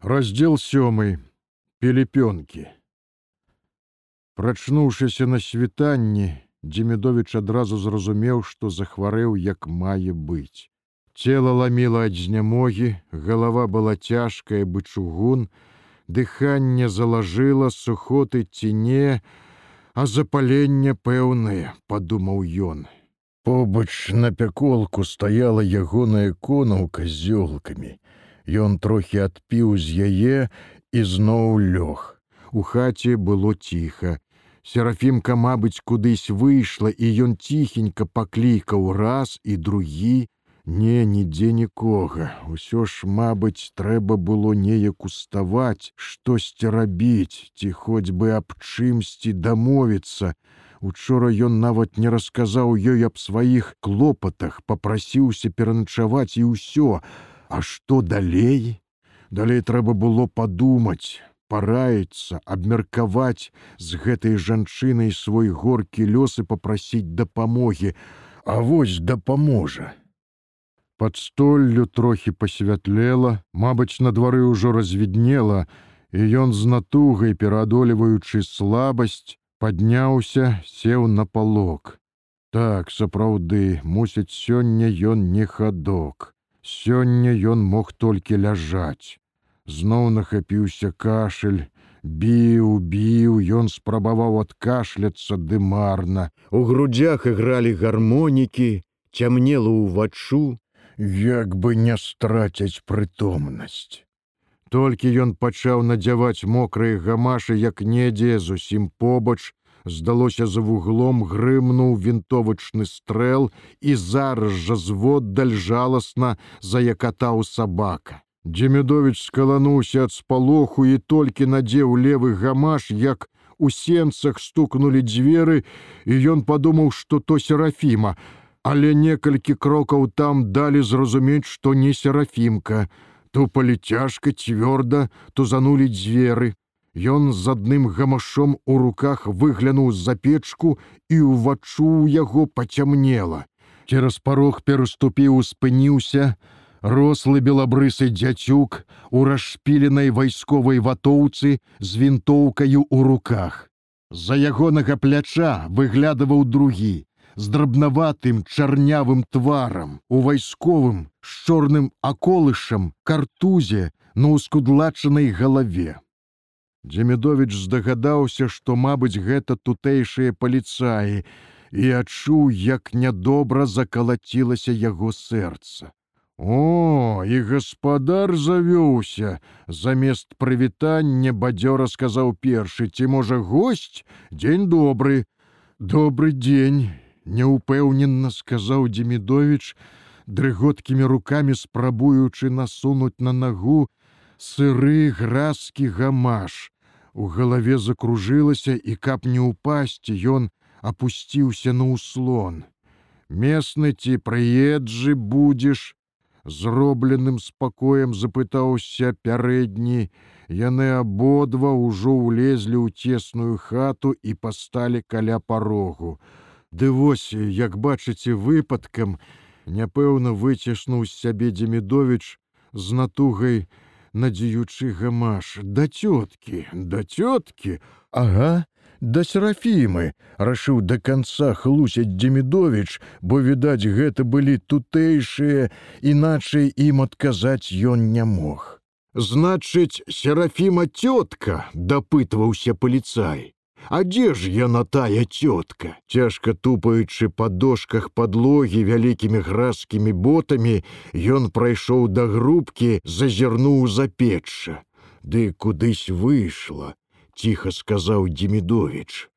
раздел сёмы пелепёнкі прачнуўшыся на світанні дземедович адразу зразумеў што захварэў як мае быць. Цела ламіла ад знямогі галава была цяжкая бы чугун дыханне залажыла сухоты ці не а запаленне пэўнае падумаў ён. Побач на пяколку стаяла ягоная конаўка з зёлкамі Ён трохі адпіў з яе і зноў лёг. У хаце было ціха. Серафімка, мабыць, кудысь выйшла, і ён ціхенька паклікаў раз і другі, Не, нідзе нікога. Усё ж, мабыць, трэба было неяк уставаць, штосьці рабіць, ці хоць бы аб чымсьці дамовіцца. Учора ён нават не расказаў ёй аб сваіх клопатах, попрасіўся пераначаваць і ўсё, А што далей? Далей трэба было падумаць, параіцца, абмеркаваць з гэтай жанчынай свой горкі лёс і попрасіць дапамогі, А вось дапаможа. Пад столлю трохі пасвятлела, Мабыць, на двары ўжо развіднела, і ён з натугай, пераадолеваючы слабасць, падняўся, сеў на палок. Так, сапраўды, мусіць, сёння ён не хадок. Сёння ён мог толькі ляжаць. Зноў нахапіўся кашель, біў, біў, ён спрабаваў адкашляцца дымарна. У грудзях ігралі гармонікі, цямнела ўваччу, як бы не страцяць прытомнасць. Толькі ён пачаў надзяваць мокрыя гамашы, як недзе зусім побач, здалося за вуглом грымнуў вінтовачны стрэл і зараз жа зводдаль жаласна заякатаў сабака. Дземедович скалануўся ад спалоху і толькі надзеў левы гамаш, як у сенцах стукнулі дзверы, і ён падумаў, што то серафіма, але некалькі крокаў там далі зразумець, што не серафімка, то паліцяжка цвёрда тузанулі дзверы. Ён з адным гамашом у руках выглянуў з-за печку і ўвачуў яго пацямнела. Цераз парог пераступіў, спыніўся, рослы белабрысы дзяцюк у расшпіленай вайсковай ватоўцы з вінтоўкаю ў руках. За ягонага пляча выглядаваў другі, з драбнаватым чарнявым тварам, у вайсковым з чорным аколышам, картузе на ўскудлачанай галаве. Дземедович здагадаўся, што, мабыць, гэта тутэйшыя паліцаі і адчуў, як нядобра закалацілася яго сэрца. О, і гаспадар завёўся, замест прывітання бадзёра сказаў першы, ці можа госць, дзень добры, добры дзень, няўпэўнена сказаў Демідович, дрыготкімі рукамі спрабуючы насунуць на нагу, сыры гразкі гамаш. У галаве закружылася і каб не ўпасці, ён опусціўся на ўслон. Месны ці прыеджы будзеш, зробленым спакоем запытаўся пярэдні. Яны абодва ўжо ўлезлі ў цесную хату і пасталі каля парогу. Ды вось, як бачыце выпадкам, няпэўна выцішнуў з сябе Демідович з натугай, надзеючы гамаш да цёткі да цёткі ага да серафімы рашыў да канца хлусяць демідович бо відаць гэта былі тутэйшыя іначай ім адказаць ён не мог. Значыць серафіма цётка дапытваўся паліцай А дзе ж яна тая цётка, цяжка тупаючы па дошках падлогі вялікімі гразкімі ботамі, ён прайшоў да грубкі, зазірнуў за печча. Ды кудысь выйшла, ціха сказаў Демідович.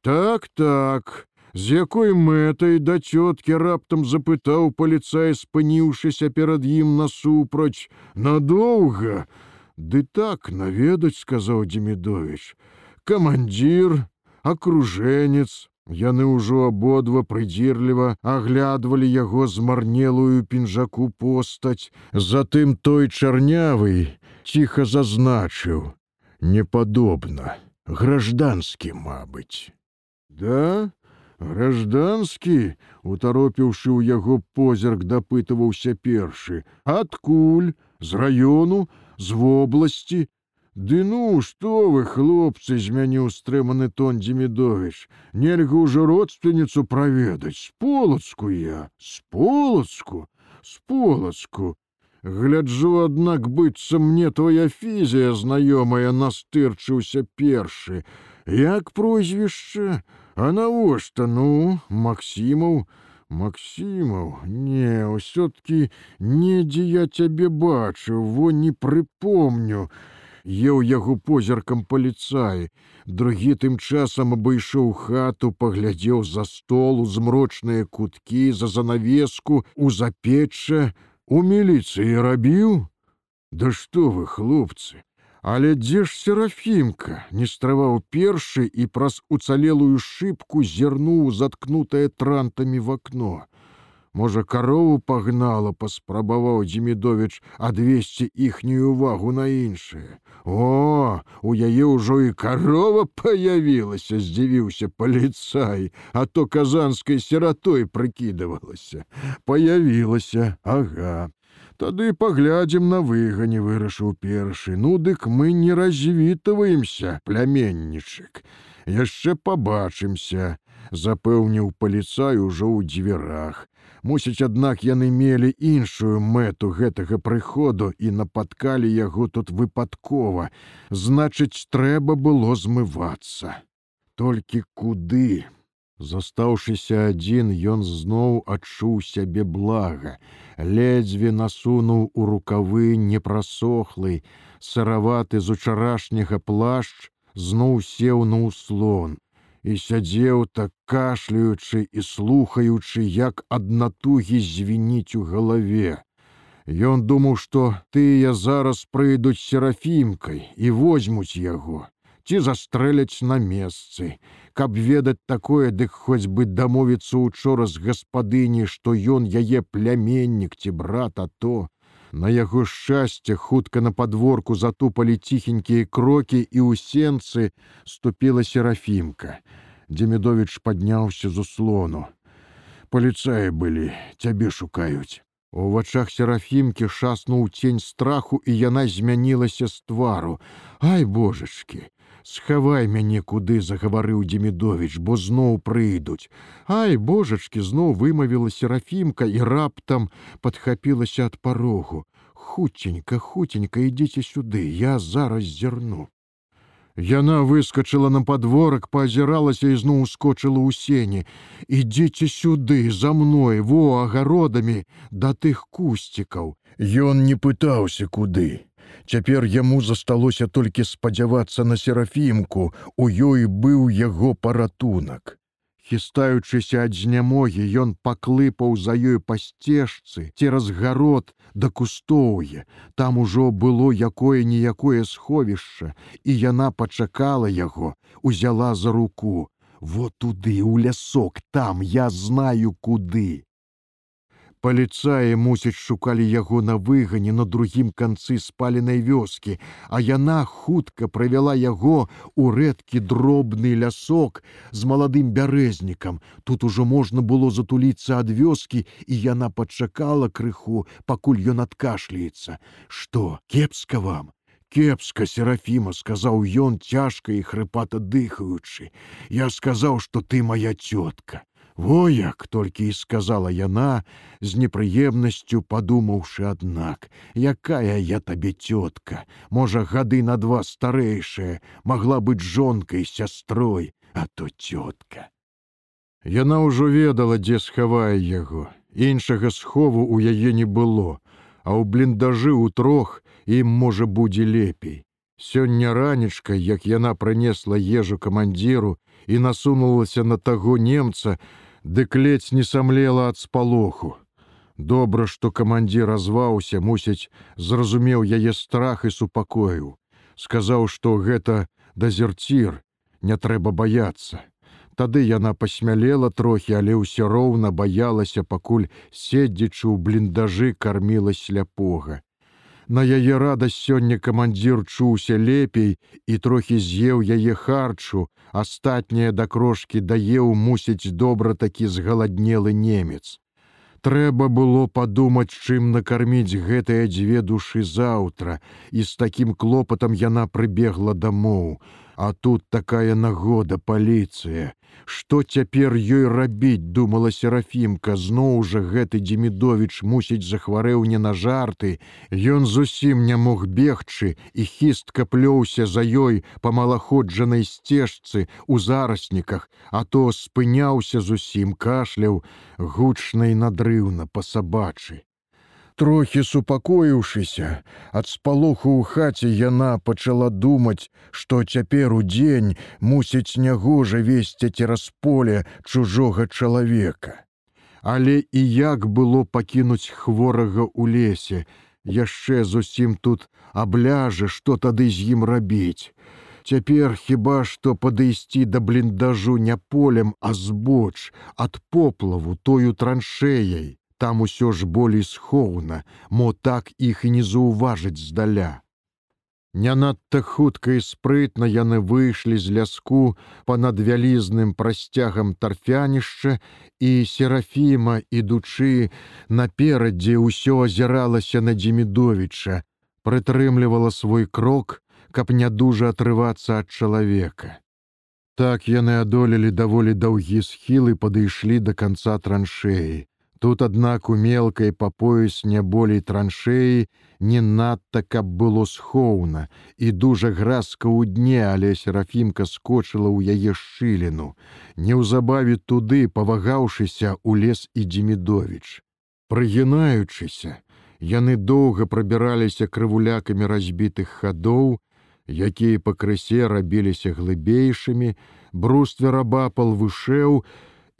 Так, так, з якой мэтай да цёткі раптам запытаў паліцай, спыніўшыся перад ім насупраць, надоўга. Ды так наведаць, сказаў Демідович камандзір, акружэнец. Яны ўжо абодва прыдзірліва аглядвалі яго змарнелую пінжаку постаць, затым той чарнявы ціха зазначыў: непадобна, гражданскі, мабыць. Да, гражданскі, утаропіўшы ў яго позірк дапытываўся першы, адкуль? З раёну, з вобласці Ды ну што вы хлопцы змяніў стрыманы тон дзімідович нельга ўжо родственніцу праведаць. Полацку я з полацку з полацку. Гляджу аднак быццам мне твоя фізія знаёмая настырчыўся першы. Як прозвішча? А навошта? Ну максімаў максімаў не ўсё-ткі недзе я цябе бачыў во не прыпомню еў яго позіркам паліцаі. Другі тым часам абышоў хату паглядзеў за стол у змрочныя куткі за занавеску у запечча у міліцыі рабіў? Да што вы хлопцы? Але дзе ж серафімка? Не страваў першы і праз уцалелую шыбку зірнуў заткнутае трантамі в акно Можа, карову пагнала, паспрабаваў Дзімідович адвесці іхнюю увагу на іншае. О, у яе ўжо і карова паявілася, здзівіўся паліцай, а то казанскай сіратой прыкідывалася. Паявілася, ага. Тады паглядзім на выгане вырашыў першы. Ну дык мы не развітываемся, пляменнічык. Яшчэ пабачымся, запэўніў паліцай ужо ў дзвярах. Мусіць, аднак яны мелі іншую мэту гэтага прыходу і напаткалі яго тут выпадкова. Значыць, трэба было змывацца. Толькі куды? Застаўшыся адзін, ён зноў адчуў сябе блага, ледзьве насунуў у рукавы непрасохлы, сыраваты з учарашняга плашч, зноў сеў на ўслон і сядзеў так кашляючы і слухаючы, як ад натугі звініць у галаве. Ён думаў, што тыя зараз прыйдуць серафімкай і возьмуць яго, ці застрэляць на месцы. Каб ведаць такое, дык хоць бы дамовіцца учора з гаспадыні, што ён яе пляменнік ці брат, а то, На яго шчасце хутка на падворку затупалі ціхенькія крокі і ў сенцы ступіла серафімка. Дземідович падняўся з услону. Паліцаі былі, цябе шукаюць. У вачах серафімкі шаснуў цень страху і яна змянілася з твару. Ай божачкі! Схавай мяне куды загаварыў демідович бо зноў прыйдуць ай божачки зноў вымавіла серафімка і раптам падхапілася ад парогу. Хуценька хуценька ідзіце сюды я зараз зірну Яна выскочыла на падворак паазіралася і зноў ускочыла ў сені. Ідзіце сюды за мной во агародамі да тых кусцікаў Ён не пытаўся куды Цяпер яму засталося толькі спадзявацца на серафімку, у ёй быў яго паратунак. Хістаючыся ад знямогі, ён паклыпаў за ёй па сцежцы цераз гарод да кустоўе. Там ужо было якое-ніякое сховішча, і яна пачакала яго, узяла за руку. Вот туды, у лясок, там я знаю куды. Паліцаі, мусіць, шукалі яго на выгане на другім канцы спаленай вёскі, а яна хутка правяла яго ў рэдкі дробны лясок з маладым бярэзнікам. Тут ужо можна было затуліцца ад вёскі, і яна падчакала крыху, пакуль ён адкашляецца. Што, кепска вам? Кепска серафіма сказаў ён цяжка і хрыпата дыхаючы. Я сказаў, што ты моя цётка. Во як толькі і сказала яна, з непрыемнасцю падумаўшы, аднак, якая я табе цётка, можа, гады на два старэйшая, магла быць жонкай сястрой, а то цётка. Яна ўжо ведала, дзе схавае яго. Іншага схову ў яе не было, а ў бліндажы ў трох ім можа будзе лепей. Сёння ранечка, як яна прынесла ежу камандзіру і насунулася на таго немца, дык ледзь не самлела ад спалоху. Добра, што камандзір разваўся, мусіць, зразумеў яе страх і супакою. Сказаў, што гэта дазерцір, не трэба баяцца. Тады яна пасмялела трохі, але ўсё роўна баялася, пакуль седзячы ў бліндажы карміла сляпога. На яе радасць сёння камандзір чуўся лепей і трохі з'еў яе харчу, астатняе да крошкі даеў мусіць добра такі згаладнелы немец. Трэба было падумаць, чым накарміць гэтыя дзве душы заўтра, і з такім клопатам яна прыбегла дамоў. А тут такая нагода паліцыя. Што цяпер ёй рабіць, думала серафімка, зноў жа гэты Дзімідовіч мусіць захварэў не на жарты. Ён зусім не мог бегчы і хістка плёўся за ёй па малаходжанай сцежцы у зарасніках, а то спыняўся зусім кашляў гучна і надрыўна па сабачы. Трохі супакоіўшыся, ад спалоху ў хаце яна пачала думаць, што цяпер у дзень мусіць нягожа весці цераз поле чужога чалавека. Але і як было пакінуць хворага ў лесе, яшчэ зусім тут абляжа, што тады з ім рабіць. Цяпер хіба што падысці да бліндажу не полем, а збоч, ад поплаву тою траншеяй там усё ж болей схоўна, мо так іх і не заўважыць здаля. Не надта хутка і спрытна яны выйшлі з ляску па-над вялізным прасцягам тарфянішча і серафіма, ідучы наперадзе ўсё азіралася на Дзімідовіча, прытрымлівала свой крок, каб не дужа атрывацца ад чалавека. Так яны адолелі даволі даўгі схілы падышлі да канца траншеі. Тут, аднак, у мелкай па пояс не болей траншеі не надта, каб было схоўна, і дужа гразка ў дне, але серафімка скочыла ў яе шчыліну. Неўзабаве туды, павагаўшыся у лес і Дзімідовіч. Прыгінаючыся, яны доўга прабіраліся крывулякамі разбітых хадоў, якія пакрысе рабіліся глыбейшымі, бруствер абапал вышэў,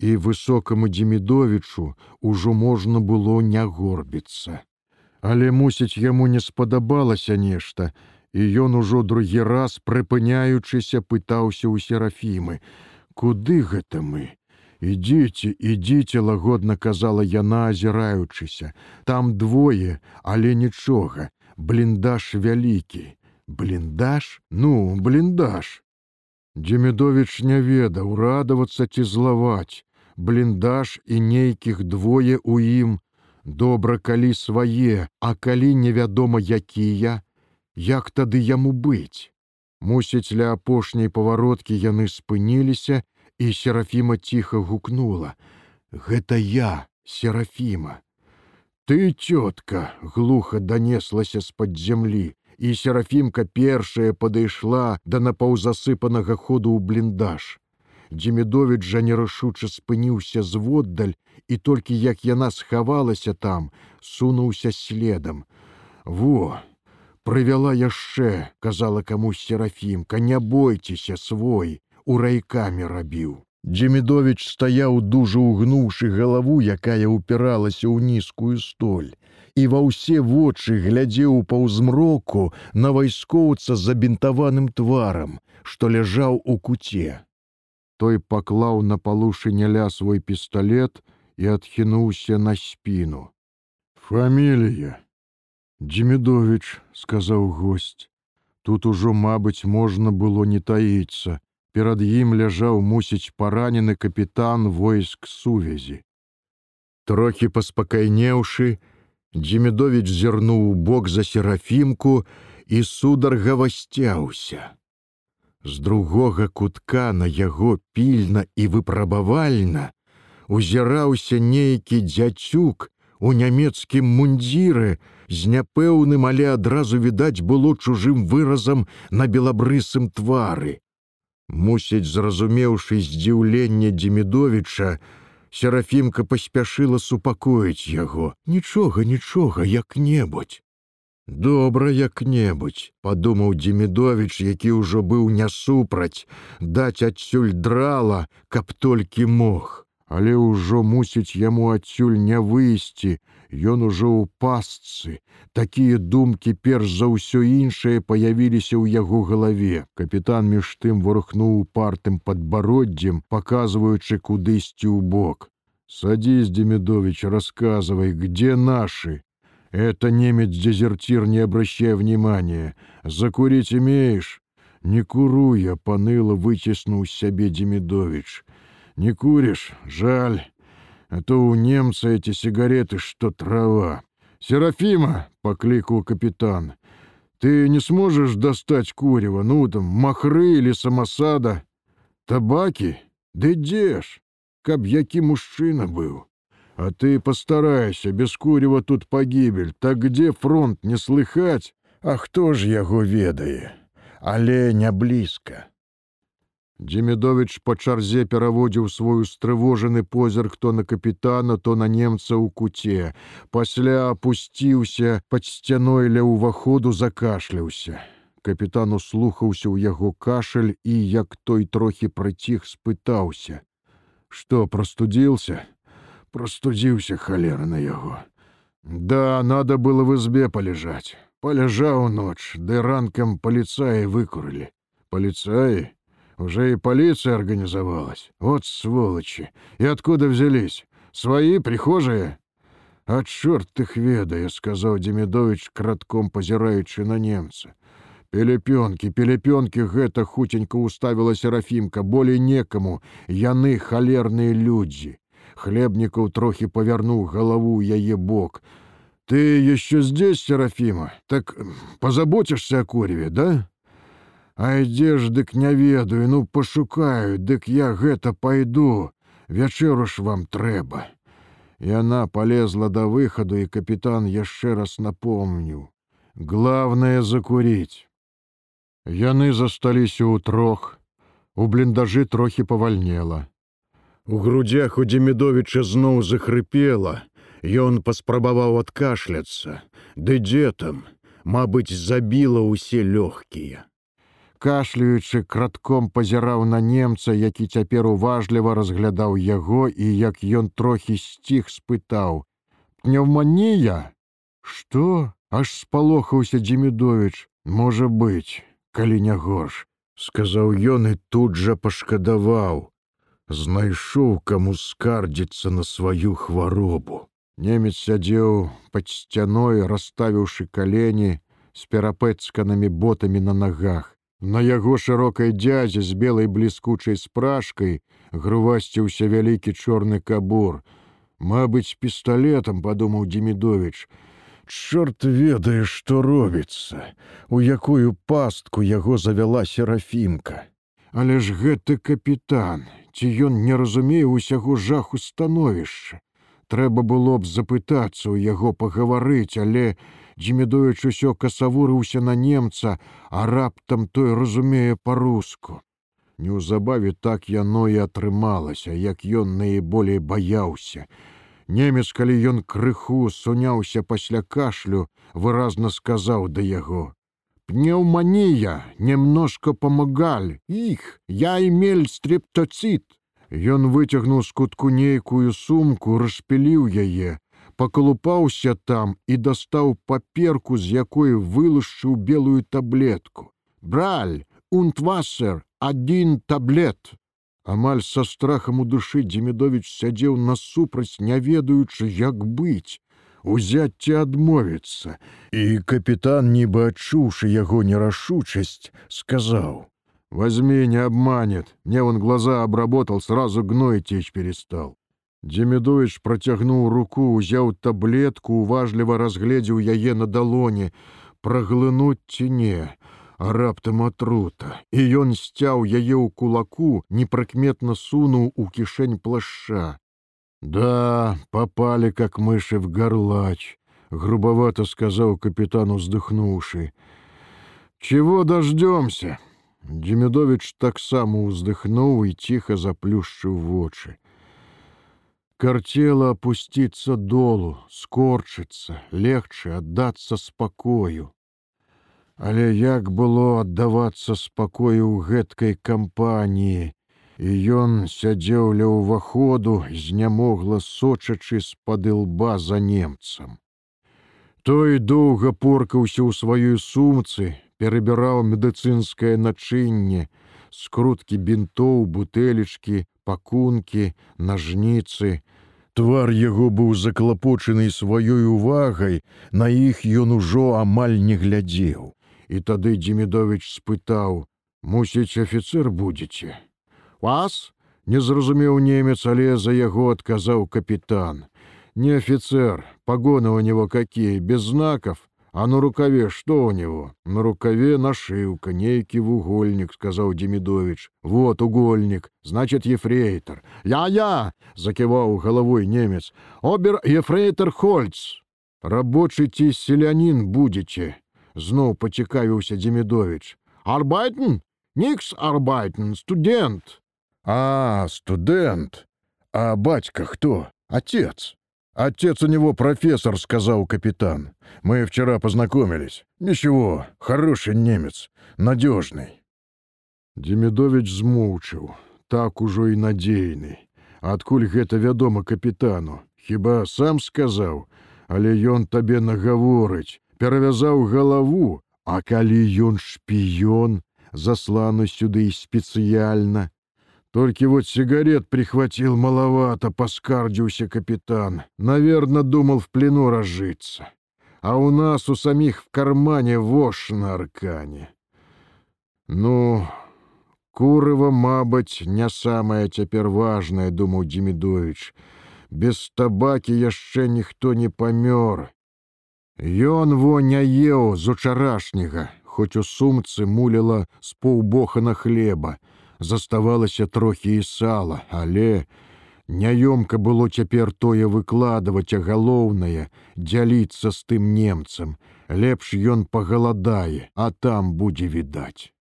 і высокаму дзімідовічу ўжо можна было не горбіцца. Але мусіць яму не спадабалася нешта, і ён ужо другі раз прыпыняючыся пытаўся ў серафімы: Куды гэта мы? Ідзіце, ідзіце, лагодна казала яна, азіраючыся, там двое, але нічога, бліндаж вялікі, бліндаж, ну, бліндаж. Дземідович не ведаў радавацца ці злаваць, бліндаж і нейкіх двое ў ім, добра калі свае, а калі невядома якія, як тады яму быць. Мусіць, ля апошняй павароткі яны спыніліся, і серафіма ціха гукнула: « Гэта я, серафіма. Ты цётка глуха данеслася з-пад зямлі, і серафімка першая падышла да напаўзасыпанага ходу ў бліндаж. Дзімідовіч жа нерашуча спыніўся зводдаль, і толькі як яна схавалася там, сунуўся следам. Во! Прывяла яшчэ, казала камусь серафімка, не бойцеся свой, у райкамі рабіў. Дзімідовіч стаяў дужа ўгнуўшы галаву, якая ўпіралася ў нізкую столь, і ва ўсе вочы глядзеў паўзмроку на вайскоўца забінтаваным тварам, што ляжаў у куце. Той паклаў на палушыняля свой пісталлет і адхінуўся на спіну. Фамілія. Дзімідович, сказаў госць. Тут ужо, мабыць, можна было не таіцца. Перад ім ляжаў мусіць паранены капітан войск сувязі. Трохі паспакайнеўшы, Дзімідович зірнуў у бок за серафімку і сударга васцяўся. З другога кутка на яго пільна і выпрабавальна узіраўся нейкі дзяцюк у нямецкім мундзіры з няпэўным, але адразу відаць было чужым выразам на белабрысым твары. Мусіць, зразумеўшы здзіўленне Дзімідовіча, Серафімка паспяшыла супакоіць яго: « Нічога, нічога, як-небудзь. Добра як-небудзь, падумаў Дзімідович, які ўжо быў не супраць, даць адсюль драла, каб толькі мог. Але ўжо мусіць яму адсюль не выйсці, Ён ужо ў пасцы. Такія думкі перш за ўсё іншае паявіліся ў яго галаве. Капітан між тым вырухнуў партым падбароддзем, паказваючы кудысьці ў бок. Садзісь, Демідович, рассказывай, где наши? Это немец-дезертир, не обращая внимания. Закурить имеешь? Не куру я, поныло вытеснул себе Демидович. Не куришь? Жаль. а то у немца эти сигареты, что трава. «Серафима!» — покликал капитан. «Ты не сможешь достать курева, ну там, махры или самосада? Табаки? Да где ж? Каб мужчина был. А ты постарайся, без курева тут погибель. Так где фронт не слыхать? А хто ж яго ведае? Але не блізка. Дземідович па чарзе пераводзіў свой устрывожаны позірк то на капітана, то на немца ў куце. Пасля апусціўся пад сцяной ля ўваходу закашляўся. Капітан услухаўся ў яго кашаль і, як той трохі прыціх спытаўся: « Што прастудзіўся? Прастудзіўся халера на яго. Да, надо было в избе полежать. Полежаў ноч, ды ранкам паліцаі выкурылі. Паліцаі, уже и полиция организовалась. Вот сволочи. И откуда взялись? Свои, прихожие? А черт их ведая, сказал Демидович, кратком позираючи на немца. Пелепёнкі, пелепёнкі гэта хутенька уставіла серафімка, болей некаму, яны халерныя людзі. Хлебнікаў трохі павярнуў галаву яе бок. Ты еще здесь, Серафима? Так позаботишься о куреве, да? А ідзе ж дык не ведаю, ну пашукаю, дык я гэта пайду, вячэру ж вам трэба. Яна полезла да выхаду, і капітан яшчэ раз напомніў: главное закурить. Яны засталіся ў трох, у бліндажы трохі павальнела. У грудях у Демідовіча зноў захрыпела, Ён паспрабаваў адкашляцца, ды дзе там, Мабыць, забіла ўсе лёгкія. Кашляючы кратком пазіраў на немца, які цяпер уважліва разглядаў яго і як ён трохі сціх спытаў: пневманія что аж спалохаўся дзімідович можа быць калі не горш сказаў ён і тут жа пашкадаваў знайшоў каму скардзіцца на сваю хваробу немец сядзеў пад сцяной расставіўшы калені з перапэцканымі ботамі на нагах На яго шырокай дзядзе з белай бліскучай спражкай грувасціўся вялікі чорны кабур. Мабыць, пісталетам падумаў Демідович. Чорт ведае, што робіцца, у якую пастку яго завяла серафімка. Але ж гэты капітан, ці ён не разумее усяго жаху становішча. Трэба было б запытацца ў яго пагаварыць, але, Дзімідович усё касавурыўся на немца, а раптам той разумее па-руску. Неўзабаве так яно і атрымалася, як ён наиболей баяўся. Немец, калі ён крыху суняўся пасля кашлю, выразна сказаў да яго: « Пнеўманія, немножко помагаль іх, я имель стрептоцит. Ён выцягнуў з кутку нейкую сумку, распіліў яе, пакалупаўся там і дастаў паперку, з якой вылушчыў белую таблетку. Браль, унтвасер, адзін таблет. Амаль са страхам у душы Дзімідович сядзеў насупраць, не ведаючы, як быць, узяцце адмовіцца. І капітан, нібы адчуўшы яго нерашучасць, сказаў: « Возьми, не обманет. Мне он глаза обработал, сразу гной течь перестал. Демідович працягнуў руку, узяў таблетку, уважліва разгледзеў яе на далоне, праглынуць ці не, а раптам атрута. І ён сцяў яе ў кулаку, непрыкметна сунуў у кішэнь плашча. Да, попали, как мыши в горлач, грубовато сказал капитан, вздыхнувший. Чего дождемся? Демидович так само уздыхнул и тихо заплющил вочы. Картела опуститься долу, скорчыцца, легче аддацца спакою. Але як было аддавацца спакою ў гэткай кампаніі, і ён сядзеў ля ўваходу, знямогла сочачы з-пад лба за немцам. Той доўга поркаўся ў сваёй сумцы, перабіраў медыцынскае начынне, скруткі бінтоў, бутэлечкі, пакункі, нажніцы. Твар яго быў заклапочаны сваёй увагай, на іх ён ужо амаль не глядзеў. І тады Дзімідович спытаў: « Мусіць, офіцер будзеце. Вас Не зразумеў немец, але за яго адказаў капітан. Не офицер, погоны у него какие, без знаков, а на рукаве что у него? На рукаве нашивка, нейкий вугольник, сказал Демидович. Вот угольник, значит, ефрейтор. Я-я, закивал головой немец. Обер-ефрейтор Хольц. Рабочий ці селянин будете, знов поцікавіўся Демидович. Арбайтен? Никс арбайтен, студент. А, студент. А батька кто? Отец. Отец у него профессор, сказал капитан. Мы вчера познакомились. Ничего, хороший немец, надежный. Демидович змоўчыў, так ужо і надзейны. Адкуль гэта вядома капітану? Хіба сам сказаў, але ён табе нагаворыць, перавязаў галаву, а калі ён шпіён, засланы сюды спецыяльна, Только вот сигарет прихватил маловато, поскардился капитан. Наверно, думал в плену разжиться. А у нас у самих в кармане вошь на аркане. Ну, курыва, мабыць, не самае цяпер важнае, думаў Демідович. Без табакі яшчэ ніхто не памёр. Ён во не еў з учарашняга, хоць у сумцы муліла з паўбоха на хлеба заставалася трохі і сала, але няёмка было цяпер тое выкладваць, а галоўнае дзяліцца з тым немцам. Лепш ён пагаладае, а там будзе відаць.